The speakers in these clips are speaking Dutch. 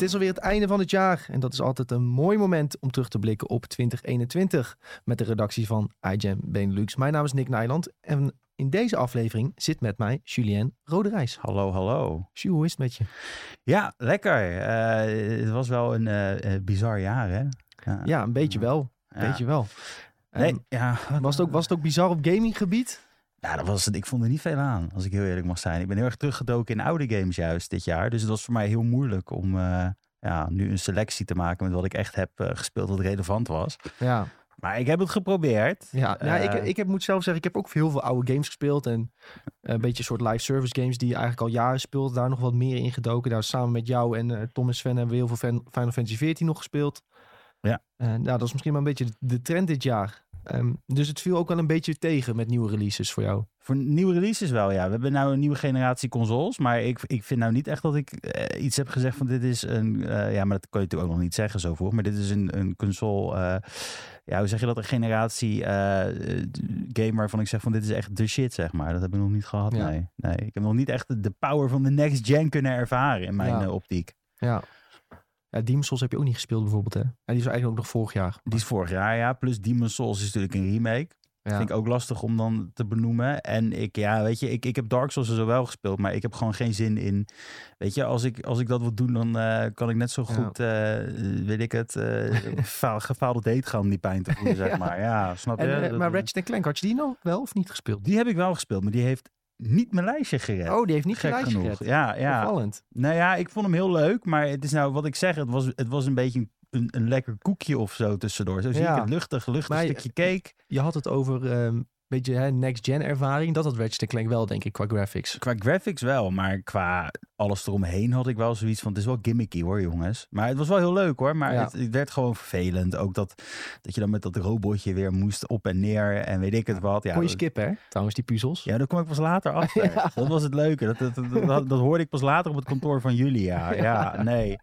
Het is alweer het einde van het jaar en dat is altijd een mooi moment om terug te blikken op 2021 met de redactie van iGen Benelux. Mijn naam is Nick Nijland en in deze aflevering zit met mij Julien Roderijs. Hallo, hallo. Jules, hoe is het met je? Ja, lekker. Eh, het was wel een eh, bizar jaar, hè? Ja, ja een beetje wel. Een Ja. beetje wel. Nee, Ehm, ja. was, het ook, was het ook bizar op gaminggebied? Ja, dat was het. Ik vond er niet veel aan, als ik heel eerlijk mag zijn. Ik ben heel erg teruggedoken in oude games juist dit jaar. Dus het was voor mij heel moeilijk om eh, ja, nu een selectie te maken met wat ik echt heb eh, gespeeld wat relevant was. Ja, Maar ik heb het geprobeerd. ja. ja ik, Eh, ik heb, moet zelf zeggen, ik heb ook heel veel oude games gespeeld en een beetje een soort live service games die je eigenlijk al jaren speelt. Daar nog wat meer in gedoken. Daar samen met jou en Tom en Sven hebben we heel veel Final Fantasy XIV nog gespeeld. Ja. Nou, dat is misschien wel een beetje de trend dit jaar. Ehm, dus het viel ook wel een beetje tegen met nieuwe releases voor jou. Voor nieuwe releases wel, ja. We hebben nou een nieuwe generatie consoles. Maar ik, ik vind nou niet echt dat ik eh, iets heb gezegd van dit is een... eh, ja, maar dat kan je natuurlijk ook nog niet zeggen zo voor. Maar dit is een, een console... eh, ja, hoe zeg je dat? Een generatie eh, eh, game waarvan ik zeg van dit is echt de shit, zeg maar. Dat heb ik nog niet gehad, Ja. nee. nee. Ik heb nog niet echt de- power van de next gen kunnen ervaren in mijn Ja. optiek. Ja. Ja, Demon's Souls heb je ook niet gespeeld bijvoorbeeld, hè? Ja, die is eigenlijk ook nog vorig jaar. Die is vorig jaar, ja. Plus Demon's Souls is natuurlijk een remake. Ja. Vind ik ook lastig om dan te benoemen. En ik, ja, weet je, ik, ik heb Dark Souls er zo wel gespeeld, maar ik heb gewoon geen zin in. Weet je, als ik, als ik dat wil doen, dan eh, kan ik net zo Ja. goed, eh, weet ik het, eh faal- gefaalde date gaan om die pijn te voelen, zeg Ja. maar. Ja, snap je? En, maar Ratchet Clank, had je die nog wel of niet gespeeld? Die heb ik wel gespeeld, maar die heeft niet mijn lijstje gered. Oh, die heeft niet Gek gelijk genoeg. gered. Ja, ja. Opvallend. Nou ja, ik vond hem heel leuk, maar het is nou wat ik zeg, het was, het was een beetje een, een lekker koekje of zo tussendoor. Zo zie Ja. ik het luchtig, luchtig Maar stukje cake. Je had het over een beetje hè, next-gen ervaring. Dat had Ratchet Clank wel, denk ik, qua graphics. Qua graphics wel, maar qua alles eromheen had ik wel zoiets van... het is wel gimmicky hoor, jongens. Maar het was wel heel leuk hoor, maar Ja. het, het werd gewoon vervelend. Ook dat, dat je dan met dat robotje weer moest op en neer en weet ik het wat. Ja, Kon je skippen, hè? Trouwens, die puzzels. ja, daar kom ik pas later achter. Ja. Dat was het leuke. Dat, dat, dat, dat, dat hoorde ik pas later op het kantoor van jullie. Ja, ja, nee.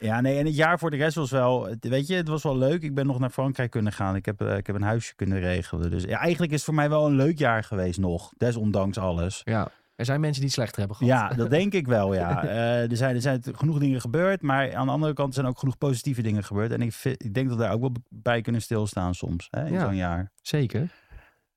Ja, nee. En het jaar voor de rest was wel, weet je, het was wel leuk. Ik ben nog naar Frankrijk kunnen gaan. Ik heb, eh, ik heb een huisje kunnen regelen. Dus ja, eigenlijk is het voor mij wel een leuk jaar geweest nog. Desondanks alles. Ja. Er zijn mensen die het slechter hebben gehad. Ja, dat denk ik wel, ja. Eh, er, zijn, er zijn genoeg dingen gebeurd, maar aan de andere kant zijn ook genoeg positieve dingen gebeurd. En ik, vind- ik denk dat we daar ook wel bij kunnen stilstaan soms, hè, in Ja. zo'n jaar. Zeker.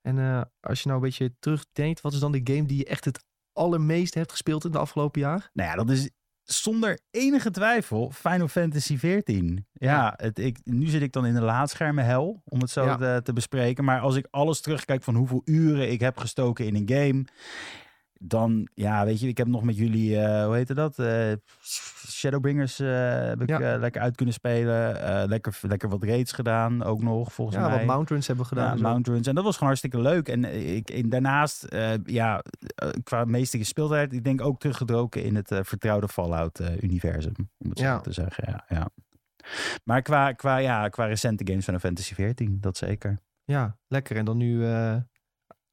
En eh, als je nou een beetje terugdenkt, wat is dan de game die je echt het allermeest hebt gespeeld in de afgelopen jaar? Nou ja, dat is zonder enige twijfel Final Fantasy XIV. Ja, Ja. Het, ik, nu zit ik dan in de laadschermen hel, om het zo Ja. te, te bespreken. Maar als ik alles terugkijk van hoeveel uren ik heb gestoken in een game... Dan, ja, weet je, ik heb nog met jullie, eh, hoe heette dat? Eh, Shadowbringers eh, heb ik Ja. lekker uit kunnen spelen. Lekker, lekker wat raids gedaan, ook nog, volgens Ja, mij. wat Mount Runs hebben we gedaan. Ja, en zo. Mount Runs. En dat was gewoon hartstikke leuk. En, ik, en daarnaast, ja, qua meeste gespeeldheid, ik denk ook teruggedroken in het vertrouwde Fallout-universum. om het zo Ja. te zeggen, ja. ja. Maar qua, qua, ja, qua recente games van Fantasy 14, dat zeker. Ja, lekker. En dan nu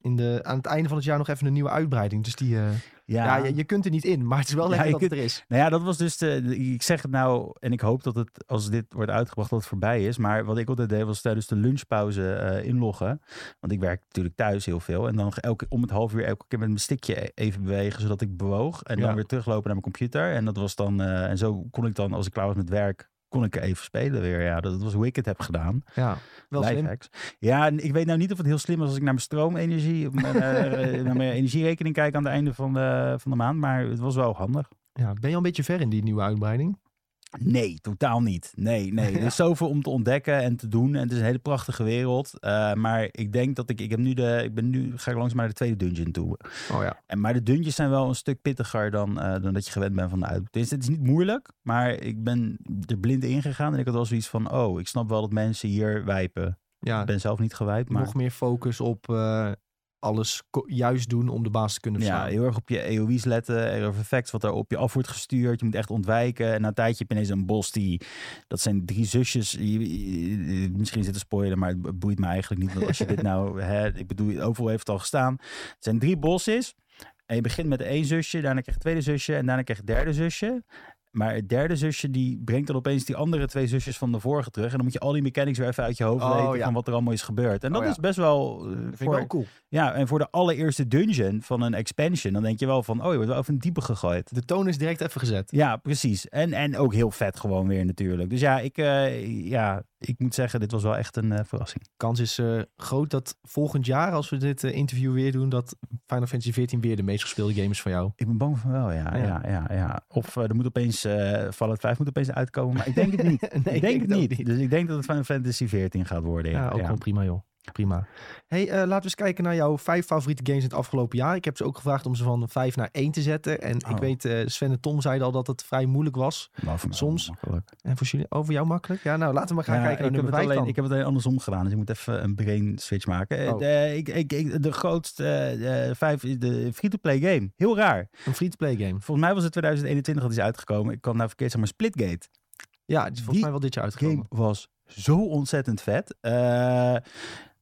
in de, aan het einde van het jaar nog even een nieuwe uitbreiding. Dus die, eh, ja, je, je kunt er niet in, maar het is wel lekker dat het er is. Nou ja, dat was dus de, de- Ik zeg het nou, en ik hoop dat het, als dit wordt uitgebracht, dat het voorbij is. Maar wat ik altijd deed, was tijdens de lunchpauze eh, inloggen. Want ik werk natuurlijk thuis heel veel. En dan elke, om het half uur elke keer met mijn stickje e- even bewegen, zodat ik bewoog. En Ja. dan weer teruglopen naar mijn computer. En dat was dan. eh, en zo kon ik dan, als ik klaar was met werk, kon ik even spelen weer. Ja, dat was hoe ik het heb gedaan. Ja, wel slim. Ja, en ik weet nou niet of het heel slim is als ik naar mijn stroomenergie, mijn, eh, naar mijn energierekening kijk aan het einde van de, van de maand. Maar het was wel handig. Ja, ben je al een beetje ver in die nieuwe uitbreiding? Nee, totaal niet. Nee, nee. Er is zoveel om te ontdekken en te doen. En het is een hele prachtige wereld. Uh, maar ik denk dat ik... Ik heb nu de... Ik ben nu... Ga ik langzaam naar de tweede dungeon toe. Oh ja. En, maar de dungeons zijn wel een stuk pittiger dan, uh, dan dat je gewend bent van de uit. Dus het is niet moeilijk. Maar ik ben er blind ingegaan. En ik had wel zoiets van... Oh, ik snap wel dat mensen hier wijpen. Ja, Ik ben zelf niet gewijpt, maar... nog meer focus op uh, alles juist doen om de baas te kunnen verslaan. Ja, heel erg op je AoE's letten. Er of effects wat er op je af wordt gestuurd. Je moet echt ontwijken. En na een tijdje heb je ineens een bos die... Dat zijn drie zusjes. Je, misschien zit te spoilen, maar het boeit me eigenlijk niet. Want als je dit nou... Hè, ik bedoel, overal heeft het al gestaan. Het zijn drie bosses. En je begint met één zusje. Daarna krijg je tweede zusje. En daarna krijg je derde zusje. Maar het derde zusje die brengt dan opeens die andere twee zusjes van de vorige terug. En dan moet je al die mechanics weer even uit je hoofd Oh, weten ja. van wat er allemaal is gebeurd. En dat Oh, ja. is best wel... eh, vind ik wel cool. Ja, en voor de allereerste dungeon van een expansion, dan denk je wel van, oh, je wordt wel even een diepe gegooid. De toon is direct even gezet. Ja, precies. En, en ook heel vet gewoon weer natuurlijk. Dus ja, ik, eh, ja, ik moet zeggen, dit was wel echt een eh, verrassing. Kans is eh, groot dat volgend jaar, als we dit eh, interview weer doen, dat Final Fantasy XIV weer de meest gespeelde game is van jou. Ik ben bang van wel, ja. Ja. ja. ja, ja, Of er moet opeens, Fallout 5 moet opeens uitkomen, maar ik denk het niet. Nee, ik denk het niet. Dus ik denk dat het Final Fantasy 14 gaat worden. Ja, Ja, ook gewoon prima joh. Prima. Hey, eh, laten we eens kijken naar jouw vijf favoriete games in het afgelopen jaar. Ik heb ze ook gevraagd om ze van vijf naar één te zetten. En ik Oh. weet, eh, Sven en Tom zeiden al dat het vrij moeilijk was. Voor mij Soms-. En voor jullie, over jou makkelijk? Ja, nou laten we maar gaan Ja, kijken naar ik, heb het alleen, dan. ik heb het alleen andersom gedaan, dus ik moet even een brain switch maken. Eh, Oh. De, ik, ik, ik- de grootste eh, eh, vijf is de free-to-play game. Heel raar. Een free-to-play game. Volgens mij was het 2021 dat is uitgekomen. Ik kan nou verkeerd zeggen, maar Splitgate. Ja, het is volgens Die mij wel dit jaar uitgekomen. game was zo ontzettend vet. Eh,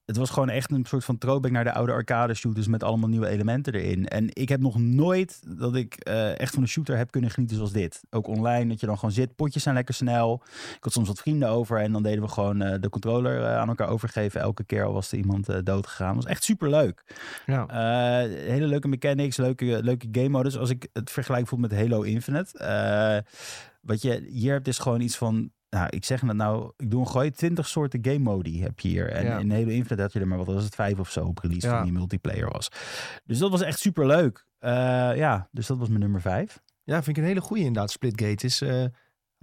het was gewoon echt een soort van throwback naar de oude arcade shooters met allemaal nieuwe elementen erin. En ik heb nog nooit dat ik eh, echt van een shooter heb kunnen genieten zoals dit. Ook online, dat je dan gewoon zit. Potjes zijn lekker snel. Ik had soms wat vrienden over en dan deden we gewoon eh, de controller eh, aan elkaar overgeven. Elke keer al was er iemand dood gegaan. was echt super leuk. Ja. Hele leuke mechanics, leuke, leuke game modus. Als ik het vergelijk bijvoorbeeld met Halo Infinite. wat je hier hebt is gewoon iets van... Nou, ik zeg het nou, ik doe een gooi. 20 soorten game modi heb je hier. En Ja. in Halo Infinite had je er maar, wat was het, vijf of zo op release Ja. van die multiplayer was. Dus dat was echt super leuk. ja, dus dat was mijn nummer vijf. ja, vind ik een hele goede inderdaad. Splitgate is, eh,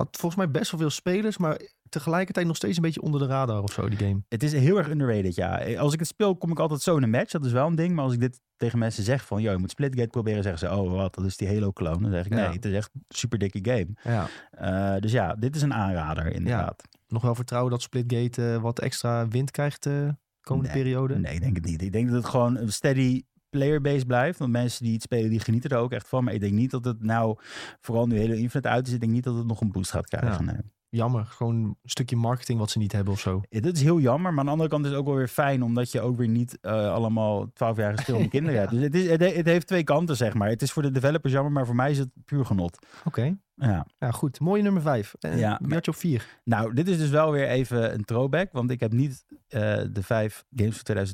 had volgens mij best wel veel spelers, maar tegelijkertijd nog steeds een beetje onder de radar of zo, die game. Het is heel erg underrated, ja. Als ik het speel, kom ik altijd zo in een match. Dat is wel een ding. Maar als ik dit tegen mensen zeg van... Yo, je moet Splitgate proberen, zeggen ze... Oh, wat, dat is die Halo-clone. Dan zeg ik, nee, Ja. het is echt een super dikke game. Ja. Eh, dus ja, dit is een aanrader inderdaad. Nog wel vertrouwen dat Splitgate eh, wat extra wind krijgt de komende Nee, periode? Nee, ik denk het niet. Ik denk dat het gewoon een steady playerbase blijft. Want mensen die het spelen, die genieten er ook echt van. Maar ik denk niet dat het nou, vooral nu hele Infinite uit is, ik denk niet dat het nog een boost gaat krijgen. Nee. Jammer, gewoon een stukje marketing wat ze niet hebben of zo. Ja, Dat is heel jammer, maar aan de andere kant is het ook wel weer fijn, omdat je ook weer niet eh, allemaal 12-jarige stilende kinderen hebt. Dus het, is, het, he- het heeft twee kanten, zeg maar. Het is voor de developers jammer, maar voor mij is het puur genot. Oké, Ja. ja goed. Mooie nummer vijf. Uh, Ja, wie had je op vier? Nou, dit is dus wel weer even een throwback, want ik heb niet eh, de vijf games van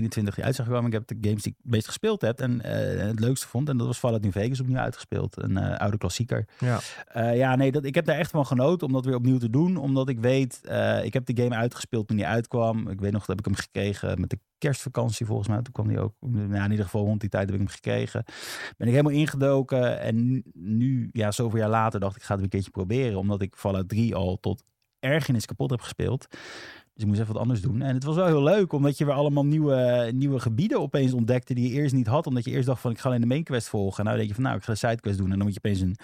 2021 die uit zijn gekomen. Ik heb de games die ik het meest gespeeld heb en eh, het leukste vond. En dat was Fallout New Vegas opnieuw uitgespeeld. Een eh, oude klassieker. Ja. Eh, ja, nee, dat, ik heb daar echt van genoten om dat weer opnieuw te doen. Omdat ik weet, ik heb de game uitgespeeld toen die uitkwam. Ik weet nog dat heb ik hem gekregen met de kerstvakantie volgens mij. Toen kwam die ook, ja, in ieder geval rond die tijd heb ik hem gekregen. Ben ik helemaal ingedoken. En nu- ja, zoveel jaar later dacht ik, ik ga het weer een keertje proberen. Omdat ik Fallout 3 al tot ergernis kapot heb gespeeld. Dus ik moest even wat anders doen. En het was wel heel leuk, omdat je weer allemaal nieuwe, nieuwe gebieden opeens ontdekte die je eerst niet had. Omdat je eerst dacht van, ik ga alleen de main quest volgen. En nou denk je van, nou, ik ga de sidequest doen. En dan moet je opeens een,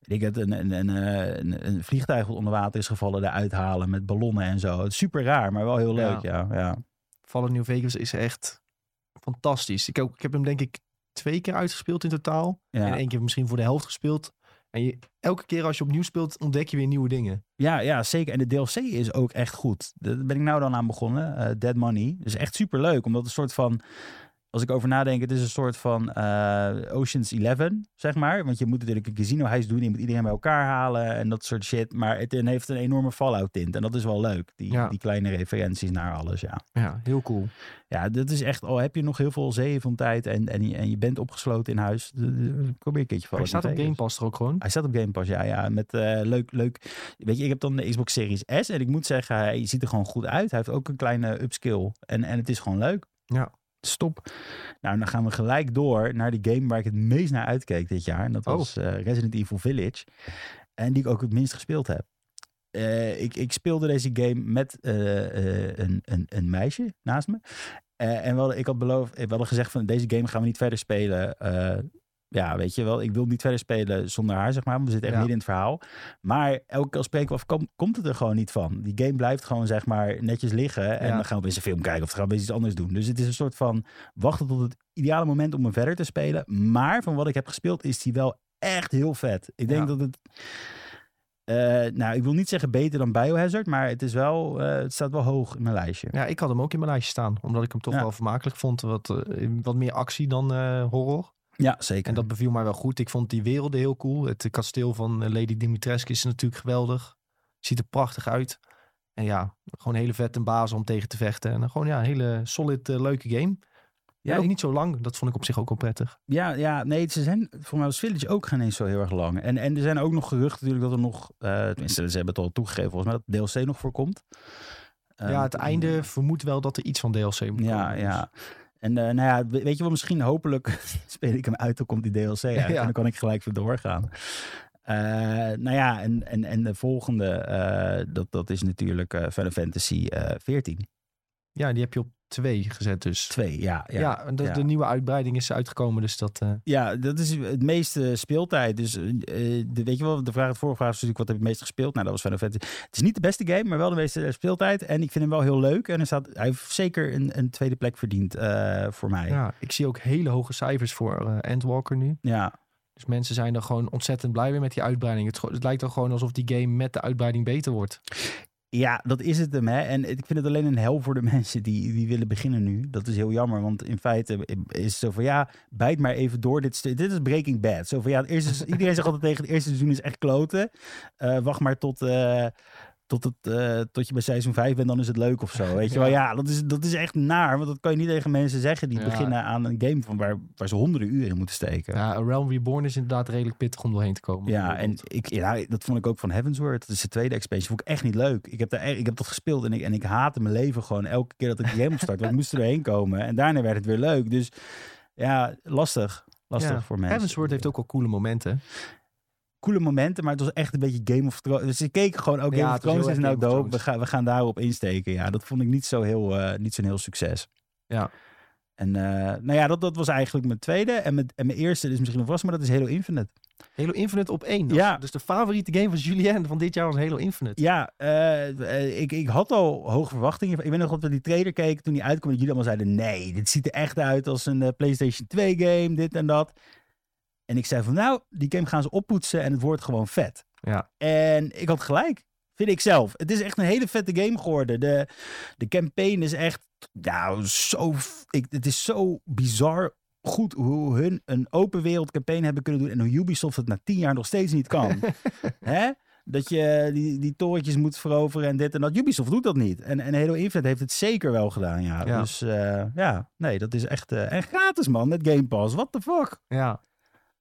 weet ik het, een, een, een, eh, een, een vliegtuig wat onder water is gevallen eruit halen met ballonnen en zo. Het is super raar, maar wel heel leuk, ja. ja. Fallout New Vegas is echt fantastisch. Ik, ook, ik heb hem denk ik twee keer uitgespeeld in totaal. ja. En één keer misschien voor de helft gespeeld. En elke keer als je opnieuw speelt, ontdek je weer nieuwe dingen. Ja, ja, zeker. En de DLC is ook echt goed. Daar ben ik nou dan aan begonnen. eh, Dead Money. Dus echt super leuk. Omdat het een soort van... Als ik over nadenk, het is een soort van eh, Ocean's 11, zeg maar. Want je moet natuurlijk een casino-heist doen. Je moet iedereen bij elkaar halen en dat soort shit. Maar het heeft een enorme Fallout-tint. En dat is wel leuk. Die, Ja. die kleine referenties naar alles, ja. Ja, heel cool. Ja, dat is echt... Al heb je nog heel veel zeeën van tijd en, en, je, en je bent opgesloten in huis. Probeer een keertje Hij Fallout staat op Game. Pass er ook gewoon. Hij staat op Game Pass, ja. ja met eh, leuk, leuk. Weet je, ik heb dan de Xbox Series S. En ik moet zeggen, hij ziet er gewoon goed uit. Hij heeft ook een kleine upskill. En, en het is gewoon leuk. Ja. Stop. Nou, dan gaan we gelijk door naar die game waar ik het meest naar uitkeek dit jaar. En dat Oh. was eh, Resident Evil Village. En die ik ook het minst gespeeld heb. Eh, ik, ik speelde deze game met eh, een, een, een meisje naast me. Eh, en we hadden, ik had beloofd, we hadden gezegd van deze game gaan we niet verder spelen. Ja, weet je wel, ik wil niet verder spelen zonder haar, zeg maar. want We zitten echt Ja. midden in het verhaal. Maar elke keer als spreken we af, kom- komt het er gewoon niet van. Die game blijft gewoon, zeg maar, netjes liggen. En Ja. dan gaan we opeens een film kijken of dan gaan we opeens iets anders doen. Dus het is een soort van wachten tot het ideale moment om hem verder te spelen. Maar van wat ik heb gespeeld is die wel echt heel vet. Ik denk Ja. dat het... eh, nou, ik wil niet zeggen beter dan Biohazard, maar het, is wel, eh, het staat wel hoog in mijn lijstje. Ja, ik had hem ook in mijn lijstje staan. Omdat ik hem toch Ja. wel vermakelijk vond. Wat, eh, wat meer actie dan horror. Ja, zeker. En dat beviel mij wel goed. Ik vond die werelden heel cool. Het kasteel van eh, Lady Dimitrescu is natuurlijk geweldig. Ziet er prachtig uit. En ja, gewoon een hele vette baas om tegen te vechten. En gewoon ja, een hele solid, eh, leuke game. Ja, Ja, ook ook- niet zo lang. Dat vond ik op zich ook wel prettig. Ja, ja, nee, ze zijn voor mij was Village ook geen eens zo heel erg lang. En, en er zijn ook nog geruchten natuurlijk dat er nog, eh tenminste, ze hebben het al toegegeven volgens mij, dat DLC nog voorkomt. ja, Ehm, het einde vermoedt wel dat er iets van DLC moet Ja, komen. ja. En eh, nou ja, we- weet je wel, misschien hopelijk speel ik hem uit, dan komt die DLC uit. Ja. En dan kan ik gelijk weer doorgaan. Eh, nou ja, en, en, en de volgende, eh, dat, dat is natuurlijk Final Fantasy eh 14. Ja, die heb je op twee gezet dus. 2, ja. Ja, Ja, en de, ja. de nieuwe uitbreiding is uitgekomen. Dus dat... eh, ja, dat is het meeste speeltijd. Dus eh, de, weet je wel, de vraag, de vorige vraag was natuurlijk, wat heb je het meest gespeeld? Nou, dat was Final Fantasy. Het is niet de beste game, maar wel de meeste speeltijd. En ik vind hem wel heel leuk. En hij, staat, hij heeft zeker een, een tweede plek verdiend eh, voor mij. ja, ik zie ook hele hoge cijfers voor Endwalker nu. ja. Dus mensen zijn er gewoon ontzettend blij mee met die uitbreiding. Het, het lijkt dan gewoon alsof die game met de uitbreiding beter wordt. Ja, dat is het hem. Hè. En ik vind het alleen een hel voor de mensen die, die willen beginnen nu. Dat is heel jammer, want in feite is het zo van ja, bijt maar even door. Dit, dit is Breaking Bad. Zo van ja, het eerste, iedereen zegt altijd tegen het eerste seizoen is echt kloten. Eh, wacht maar tot, eh, tot, het, eh, tot je bij seizoen 5 bent, dan is het leuk of zo. Weet je Ja. wel, ja, dat is, dat is echt naar. Want dat kan je niet tegen mensen zeggen die Ja. beginnen aan een game van waar, waar ze honderden uren in moeten steken. Ja, A Realm Reborn is inderdaad redelijk pittig om doorheen te komen. Ja, en ik, ja, dat vond ik ook van Heavensward. Dat is de tweede expansion. Vond ik echt niet leuk. Ik heb, daar, ik heb dat gespeeld en ik, en ik haatte mijn leven gewoon elke keer dat ik die game opstart. want ik moest er doorheen komen. En daarna werd het weer leuk. Dus ja, lastig. Lastig Ja, voor mensen. Heavensward heeft ook wel coole momenten. Coole momenten, maar het was echt een beetje Game of Thrones. Dus ik keek gewoon, ook Ja, Game of Thrones is nou dope. We gaan, we gaan daarop insteken. Ja, dat vond ik niet zo heel, eh, niet zo'n heel succes. Ja. En eh, nou ja, dat, dat was eigenlijk mijn tweede. En mijn, en mijn eerste is misschien nog vast, maar dat is Halo Infinite. Halo Infinite op één. Ja. Dus de favoriete game van Julien van dit jaar was Halo Infinite. Ja, eh, ik, ik had al hoge verwachtingen. Ik weet nog dat we die trailer keken toen die uitkwam. Dat jullie allemaal zeiden, nee, dit ziet er echt uit als een PlayStation 2 game, dit en dat. En ik zei van, nou, die game gaan ze oppoetsen en het wordt gewoon vet. Ja. En ik had gelijk, vind ik zelf. Het is echt een hele vette game geworden. De, de campaign is echt, nou, zo, ik, het is zo bizar goed hoe hun een open wereld campaign hebben kunnen doen en hoe Ubisoft het na tien jaar nog steeds niet kan. Hè? Dat je die, die torentjes moet veroveren en dit en dat. Ubisoft doet dat niet. En, en Halo Infinite heeft het zeker wel gedaan, ja. Ja. Dus eh, ja, nee, dat is echt... eh, en gratis, man, met Game Pass. What the fuck? Ja.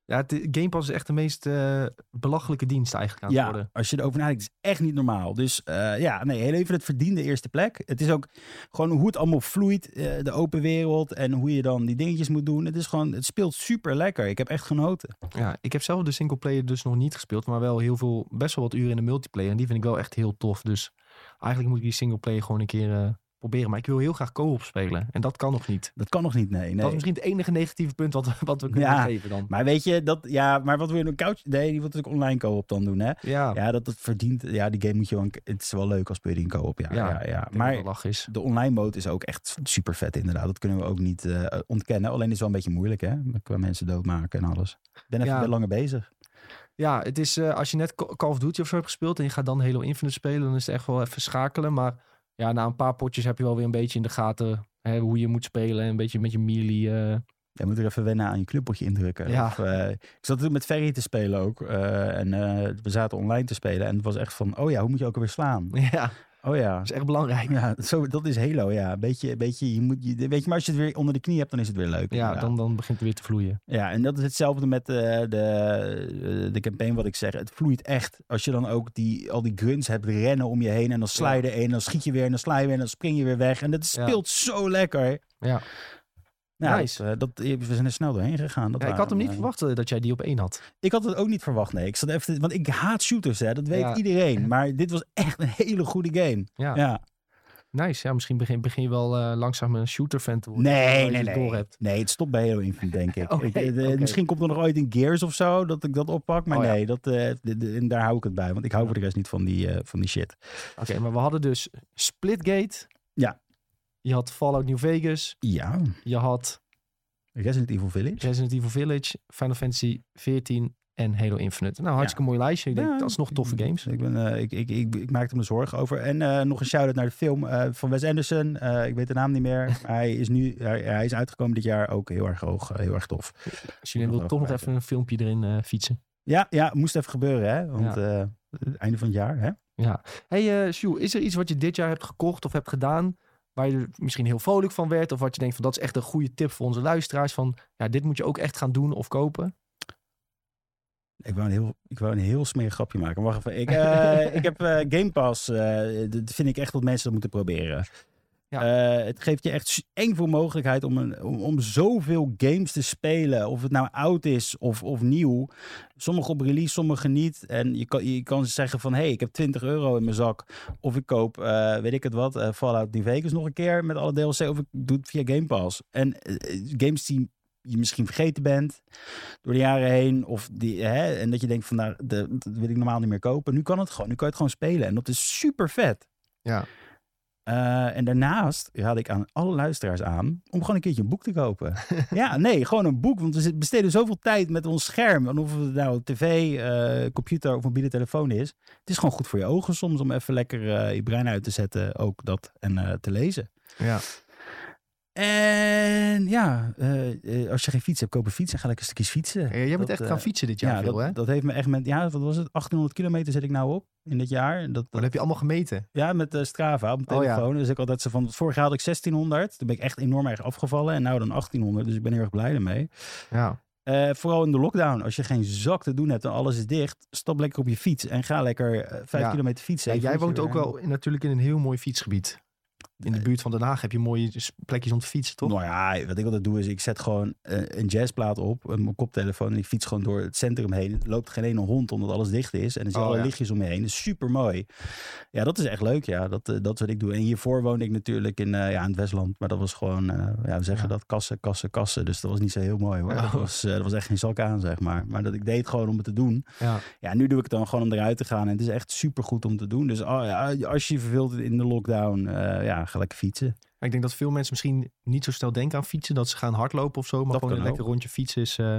Ja, het, Game Pass is echt de meest eh, belachelijke dienst eigenlijk aan het Ja, worden. als je erover nadenkt, is het echt niet normaal. Dus eh, ja, nee, Halo Infinite verdient de eerste plek. Het is ook gewoon hoe het allemaal vloeit, eh, de open wereld en hoe je dan die dingetjes moet doen. Het is gewoon, het speelt super lekker. Ik heb echt genoten. Ja, ik heb zelf de singleplayer dus nog niet gespeeld, maar wel heel veel, best wel wat uren in de multiplayer. En die vind ik wel echt heel tof. Dus eigenlijk moet ik die singleplayer gewoon een keer proberen. Maar ik wil heel graag co-op spelen. En dat kan nog niet. Dat kan nog niet, nee. nee. Dat is misschien het enige negatieve punt wat, we- wat we kunnen Ja. geven dan. Maar weet je, dat, ja, maar wat wil je een couch? Nee, die wil natuurlijk online co-op dan doen, hè? Ja, Ja, dat het verdient. Ja, die game moet je wel. Het is wel leuk als speel je in co-op. Ja, ja, ja, dat Maar is. de online mode is ook echt super vet, inderdaad. Dat kunnen we ook niet eh, ontkennen. Alleen is het wel een beetje moeilijk, hè? Qua mensen doodmaken en alles. Ik ben even Ja. langer bezig. Ja, het is eh, als je net Ca- Call of Duty of zo hebt gespeeld en je gaat dan Halo Infinite spelen, dan is het echt wel even schakelen. Maar ja, na een paar potjes heb je wel weer een beetje in de gaten hè, hoe je moet spelen. En een beetje met je melee. eh, Je moet er even wennen aan je knuppeltje indrukken. Ja. Of, eh, ik zat toen met Ferry te spelen ook. eh, en we zaten online te spelen. En het was echt van, oh ja, hoe moet je ook alweer slaan? ja, Oh ja. dat is echt belangrijk. Ja, zo, dat is Halo, ja. Beetje, beetje, je moet, je, weet je, maar als je het weer onder de knie hebt, dan is het weer leuk. Ja, inderdaad. dan, dan begint het weer te vloeien. Ja, en dat is hetzelfde met eh, de, eh, de campaign wat ik zeg. Het vloeit echt. Als je dan ook die, al die grunts hebt rennen om je heen en dan sla je er een, dan schiet je weer en dan sla je weer en dan spring je weer weg. En dat Ja. speelt zo lekker. Ja. Nou, Nice. dat, eh, dat, we zijn er snel doorheen gegaan. Dat Ja, ik had hem niet verwacht eh, dat jij die op één had. Ik had het ook niet verwacht, nee. Ik zat even, want ik haat shooters, hè. Dat weet Ja. iedereen. Maar dit was echt een hele goede game. Ja, Ja. nice. Ja, misschien begin, begin je wel eh, langzaam een shooter-fan te worden. Nee, nee, nee. hebt. Nee, het stopt bij Halo Infinite, denk ik. De-. Misschien komt er nog ooit een Gears of zo, dat ik dat oppak. Maar Oh nee, dat, de- de- en daar hou ik het bij. Want ik hou voor de rest niet van die, van die shit. Oké, maar we hadden dus Splitgate. Ja. Je had Fallout New Vegas. Ja, Je had Resident Evil Village. Resident Evil Village, Final Fantasy 14 en Halo Infinite. Nou, hartstikke mooi lijstje. Ik denk, Ja, dat is nog toffe games. Ik, ben, eh, ik, ik, ik, ik maakte me zorgen over. En eh, nog een shout-out naar de film eh, van Wes Anderson. Ik weet de naam niet meer. hij is nu hij, hij is uitgekomen dit jaar ook heel erg hoog. heel erg tof. Als jullie wil toch nog even een filmpje erin fietsen. Ja, ja, moest even gebeuren, hè? Want het einde van het jaar, hè? Hey, eh Sjoe, is er iets wat je dit jaar hebt gekocht of hebt gedaan... waar je er misschien heel vrolijk van werd... of wat je denkt van dat is echt een goede tip voor onze luisteraars... van ja, dit moet je ook echt gaan doen of kopen? Ik wou een heel, ik wou een heel smerig grapje maken. Wacht even. Ik, eh, ik heb eh, Game Pass. eh, dat vind ik echt dat mensen dat moeten proberen. Ja. Eh, het geeft je echt één voor mogelijkheid om, een, om, om zoveel games te spelen. Of het nou oud is of, of nieuw. Sommige op release, sommige niet. En je kan, je kan zeggen van... hé, hey, ik heb 20 euro in mijn zak. Of ik koop, eh, weet ik het wat, eh, Fallout New Vegas nog een keer... met alle DLC. Of ik doe het via Game Pass. En games die je misschien vergeten bent door de jaren heen. Of die, hè, en dat je denkt van, nou, de, dat wil ik normaal niet meer kopen. Nu kan het gewoon. Nu kan je het gewoon spelen. En dat is super vet. Ja. Eh, en daarnaast raad ik aan alle luisteraars aan om gewoon een keertje een boek te kopen. ja, nee, gewoon een boek. Want we besteden zoveel tijd met ons scherm. En of het nou tv, eh, computer of mobiele telefoon is. Het is gewoon goed voor je ogen soms om even lekker eh, je brein uit te zetten. Ook dat en te lezen. Ja. En ja, eh, eh, als je geen fiets hebt, koop een fiets en ga lekker stukjes fietsen. jij moet Dat, echt eh, gaan fietsen dit jaar ja, veel, dat, hè? dat heeft me echt met, ja, wat was het? 1800 kilometer zet ik nou op in dit jaar. Dat, Dat heb je allemaal gemeten. ja, met Strava op mijn Oh, ja. telefoon. Dus ik altijd zo van, vorig jaar had ik 1600. Toen ben ik echt enorm erg afgevallen. En nou dan 1800. Dus ik ben heel erg blij ermee. Ja. Eh, vooral in de lockdown. Als je geen zak te doen hebt en alles is dicht. Stap lekker op je fiets en ga lekker eh, vijf Ja. kilometer fietsen. Ja, jij woont ook wel in, natuurlijk in een heel mooi fietsgebied. In de buurt van Den Haag heb je mooie plekjes om te fietsen, toch? Nou ja, wat ik altijd doe is, ik zet gewoon eh, een jazzplaat op, een mijn koptelefoon en ik fiets gewoon door het centrum heen. Er loopt geen ene hond omdat alles dicht is en er zijn Oh, alle ja. lichtjes om me heen. Super mooi. Ja, dat is echt leuk. Ja, dat, eh, dat is wat ik doe. En hiervoor woonde ik natuurlijk in, eh, ja, in het Westland, maar dat was gewoon, ja, we zeggen Ja. dat, kassen, kassen, kassen. Dus dat was niet zo heel mooi hoor. Oh. Dat, was, dat was echt geen zak aan, zeg maar. Maar dat ik deed gewoon om het te doen. Ja. Ja, nu doe ik het dan gewoon om eruit te gaan. En het is echt super goed om te doen. Dus oh, ja, als je je verveelt in de lockdown, ja, ga lekker fietsen. Ik denk dat veel mensen misschien niet zo snel denken aan fietsen. Dat ze gaan hardlopen of zo. Maar Dat gewoon een lekker rondje fietsen is eh,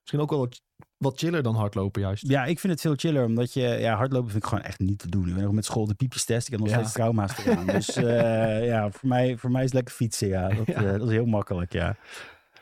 misschien ook wel wat, wat chiller dan hardlopen juist. Ja, ik vind het veel chiller, omdat je, ja, hardlopen vind ik gewoon echt niet te doen. Ik ben nog met school de piepjes test, ik heb nog Ja. steeds trauma's gedaan. Dus eh, ja, voor mij, voor mij is lekker fietsen, ja. Dat, Ja. eh, dat is heel makkelijk, ja.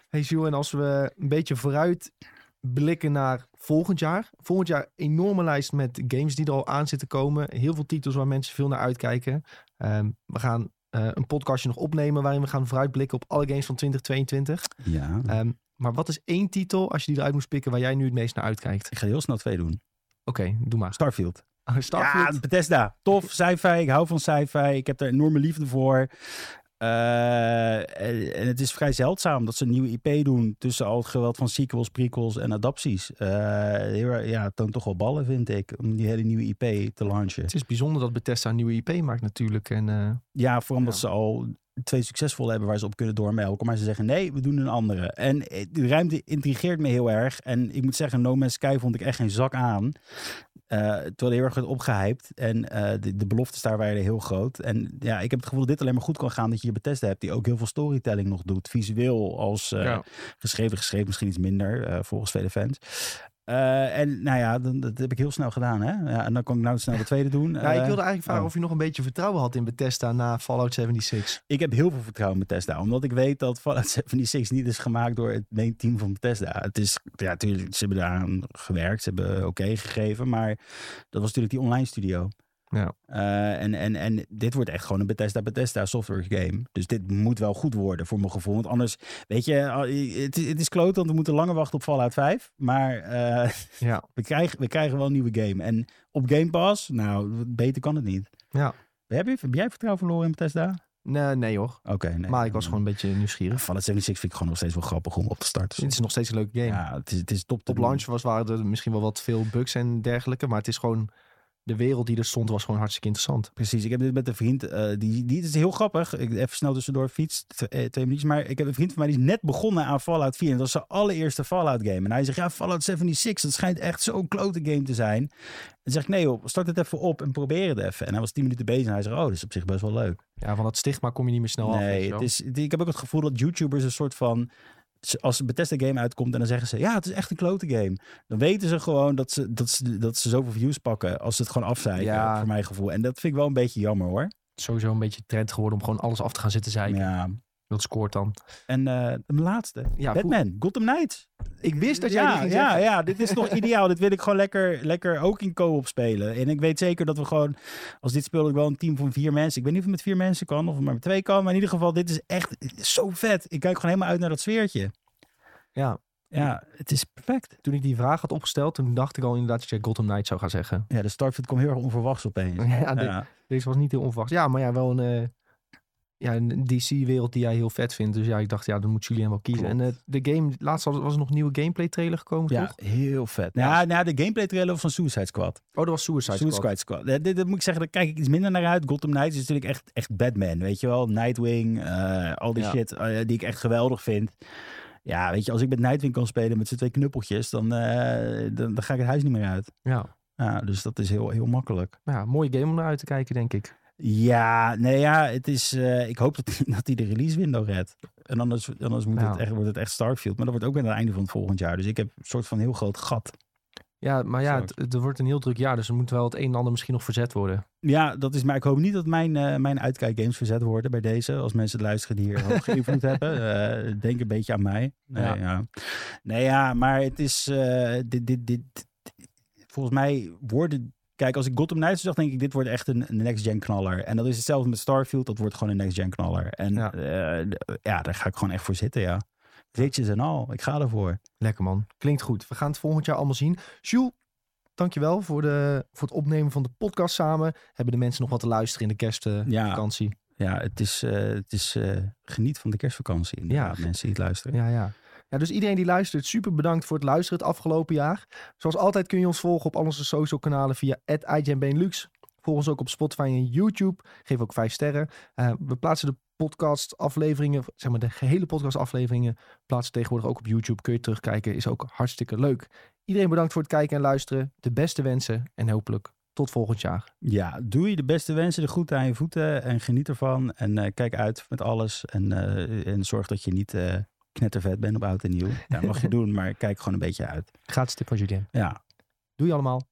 Hey Jules, en als we een beetje vooruit blikken naar volgend jaar. Volgend jaar enorme lijst met games die er al aan zitten komen. Heel veel titels waar mensen veel naar uitkijken. Ehm, we gaan een podcastje nog opnemen waarin we gaan vooruitblikken op alle games van 2022. Ja, Ehm, maar wat is één titel, als je die eruit moest pikken, waar jij nu het meest naar uitkijkt? ik ga heel snel twee doen. Oké, doe maar. Starfield. Starfield. Ja, Bethesda. Tof, sci-fi. Ik hou van sci-fi. Ik heb daar enorme liefde voor. Eh, en, en het is vrij zeldzaam dat ze een nieuwe IP doen tussen al het geweld van sequels, prequels en adapties. Eh, ja, het toont toch wel ballen, vind ik, om die hele nieuwe IP te launchen. Het is bijzonder dat Bethesda een nieuwe IP maakt natuurlijk. En, eh, Ja, vooral omdat Ja. ze al twee succesvolle hebben waar ze op kunnen doormelken. Maar ze zeggen nee, we doen een andere. En de ruimte intrigeert me heel erg. En ik moet zeggen, No Man's Sky vond ik echt geen zak aan. Eh, terwijl hij heel erg opgehyped. En eh, de, de beloftes daar waren heel groot. En ja, ik heb het gevoel dat dit alleen maar goed kan gaan. Dat je je Bethesda hebt die ook heel veel storytelling nog doet. Visueel als eh, ja. geschreven, geschreven misschien iets minder volgens vele fans. Eh, en nou ja, dan, dat heb ik heel snel gedaan. Hè? Ja, en dan kan ik nou snel de tweede doen. Ja, ik Eh, wilde eigenlijk vragen oh. of je nog een beetje vertrouwen had in Bethesda na Fallout 76. Ik heb heel veel vertrouwen in Bethesda. Omdat ik weet dat Fallout 76 niet is gemaakt door het main team van Bethesda. Het is, ja, natuurlijk, ze hebben daaraan gewerkt. Ze hebben oké gegeven. Maar dat was natuurlijk die online studio. Ja. Eh, en, en, en dit wordt echt gewoon een Bethesda Bethesda software game. Dus dit moet wel goed worden voor mijn gevoel. Want anders, weet je, het, is- het is kloot, want we moeten langer wachten op Fallout 5. Maar eh, Ja. we, krijgen, we krijgen wel een nieuwe game. En op Game Pass, nou, beter kan het niet. Ja. Heb, je, heb jij vertrouwen verloren in Bethesda? Nee, nee hoor. Oké, nee. maar ik was gewoon een beetje nieuwsgierig. Fallout 76 vind ik gewoon nog steeds wel grappig om op te starten. Het is nog steeds een leuke game. ja, het is, het is top Op launch was, waren er misschien wel wat veel bugs en dergelijke. Maar het is gewoon... De wereld die er stond was gewoon hartstikke interessant. Precies, ik heb dit met een vriend, eh, die, die is heel grappig. Ik, even snel tussendoor fiets, t- eh, twee minuutjes. Maar ik heb een vriend van mij die is net begonnen aan Fallout 4. En dat was zijn allereerste Fallout game. En hij zegt, ja, Fallout 76, dat schijnt echt zo'n klote game te zijn. En dan zeg ik, nee joh, start het even op en probeer het even. En hij was tien minuten bezig en hij zegt, oh, dat is op zich best wel leuk. Ja, van dat stigma kom je niet meer snel af. nee, is, het- ik heb ook het gevoel dat YouTubers een soort van als een Bethesda game uitkomt en dan zeggen ze, ja, het is echt een klote game. Dan weten ze gewoon dat ze, dat ze, dat ze zoveel views pakken als ze het gewoon afzeiken, Ja. voor mijn gevoel. En dat vind ik wel een beetje jammer hoor. Sowieso een beetje trend geworden om gewoon alles af te gaan zitten zeiken. Ja. Dat scoort dan. En eh de laatste, Ja, Batman, Gotham Knights. Ik wist dat jij ja, die ja, ja, dit is nog ideaal. Dit wil ik gewoon lekker, lekker ook in co-op spelen. En ik weet zeker dat we gewoon, als dit speel ik wel een team van vier mensen. Ik weet niet of het met vier mensen kan of het maar met twee kan. Maar in ieder geval, dit is echt zo vet. Ik kijk gewoon helemaal uit naar dat sfeertje. Ja, Ja, het is perfect. toen ik die vraag had opgesteld, toen dacht ik al inderdaad dat je Gotham Knight zou gaan zeggen. Ja, de Starfield kwam heel erg onverwachts opeens. Ja, de- Ja. Deze was niet heel onverwacht. Ja, maar ja, wel een, eh, ja, een DC-wereld die jij heel vet vindt. Dus ja, ik dacht, ja, dan moet Julien wel kiezen. Klopt. En eh, de game, laatst was, was er nog een nieuwe gameplay trailer gekomen, Ja, toch? heel vet. Ja. Ja, nou, de gameplay trailer van Suicide Squad. Oh, dat was Suicide, Squad. Suicide Squad. Dit, dat moet ik zeggen, daar kijk ik iets minder naar uit. Gotham Knights is natuurlijk echt, echt Batman, weet je wel. Nightwing, eh, al die Ja. shit eh, die ik echt geweldig vind. Ja, weet je, als ik met Nightwing kan spelen met z'n twee knuppeltjes, dan, dan, dan ga ik het huis niet meer uit. Ja. Ja, dus dat is heel, heel makkelijk. ja, mooie game om naar uit te kijken, denk ik. Ja, nee, ja, het is. eh, ik hoop dat hij dat hij de release window redt. En anders, anders moet het echt, wordt het echt Starfield. Maar dat wordt ook weer aan het einde van het volgend jaar. Dus ik heb een soort van heel groot gat. Ja, maar ja, het, het wordt een heel druk jaar, dus er moet wel het een en ander misschien nog verzet worden. Ja, dat is. Maar ik hoop niet dat mijn, eh, mijn uitkijkgames verzet worden bij deze. Als mensen het luisteren die hier invloed hebben. eh, denk een beetje aan mij. Nee, Ja. ja. Nee, ja, maar het is. dit, dit, dit, volgens mij worden. Kijk, als ik Gotham Knights zag, denk ik, dit wordt echt een, een next-gen knaller. En dat is hetzelfde met Starfield, dat wordt gewoon een next-gen knaller. En Ja. ja. ja, daar ga ik gewoon echt voor zitten, ja. Glitches en al, ik ga ervoor. Lekker man, klinkt goed. We gaan het volgend jaar allemaal zien. Jules, dankjewel voor, de, voor het opnemen van de podcast samen. Hebben de mensen nog wat te luisteren in de Ja. kerstvakantie? Ja, het is, eh, het is eh, geniet van de kerstvakantie Ja. mensen die het luisteren. Ja, ja. Ja, dus iedereen die luistert, super bedankt voor het luisteren het afgelopen jaar. Zoals altijd kun je ons volgen op al onze social kanalen via @IGNBenelux. Volg ons ook op Spotify en YouTube. Geef ook vijf sterren. Eh, we plaatsen de podcast afleveringen, zeg maar de gehele podcast afleveringen, plaatsen tegenwoordig ook op YouTube. Kun je terugkijken, is ook hartstikke leuk. Iedereen bedankt voor het kijken en luisteren. De beste wensen en hopelijk tot volgend jaar. Ja, doe je de beste wensen, de groeten aan je voeten en geniet ervan. En eh, kijk uit met alles en, eh, en zorg dat je niet knettervet bent op oud en nieuw. Ja, mag je doen, maar kijk gewoon een beetje uit. Gratis tip van Julien. Ja, Doei allemaal.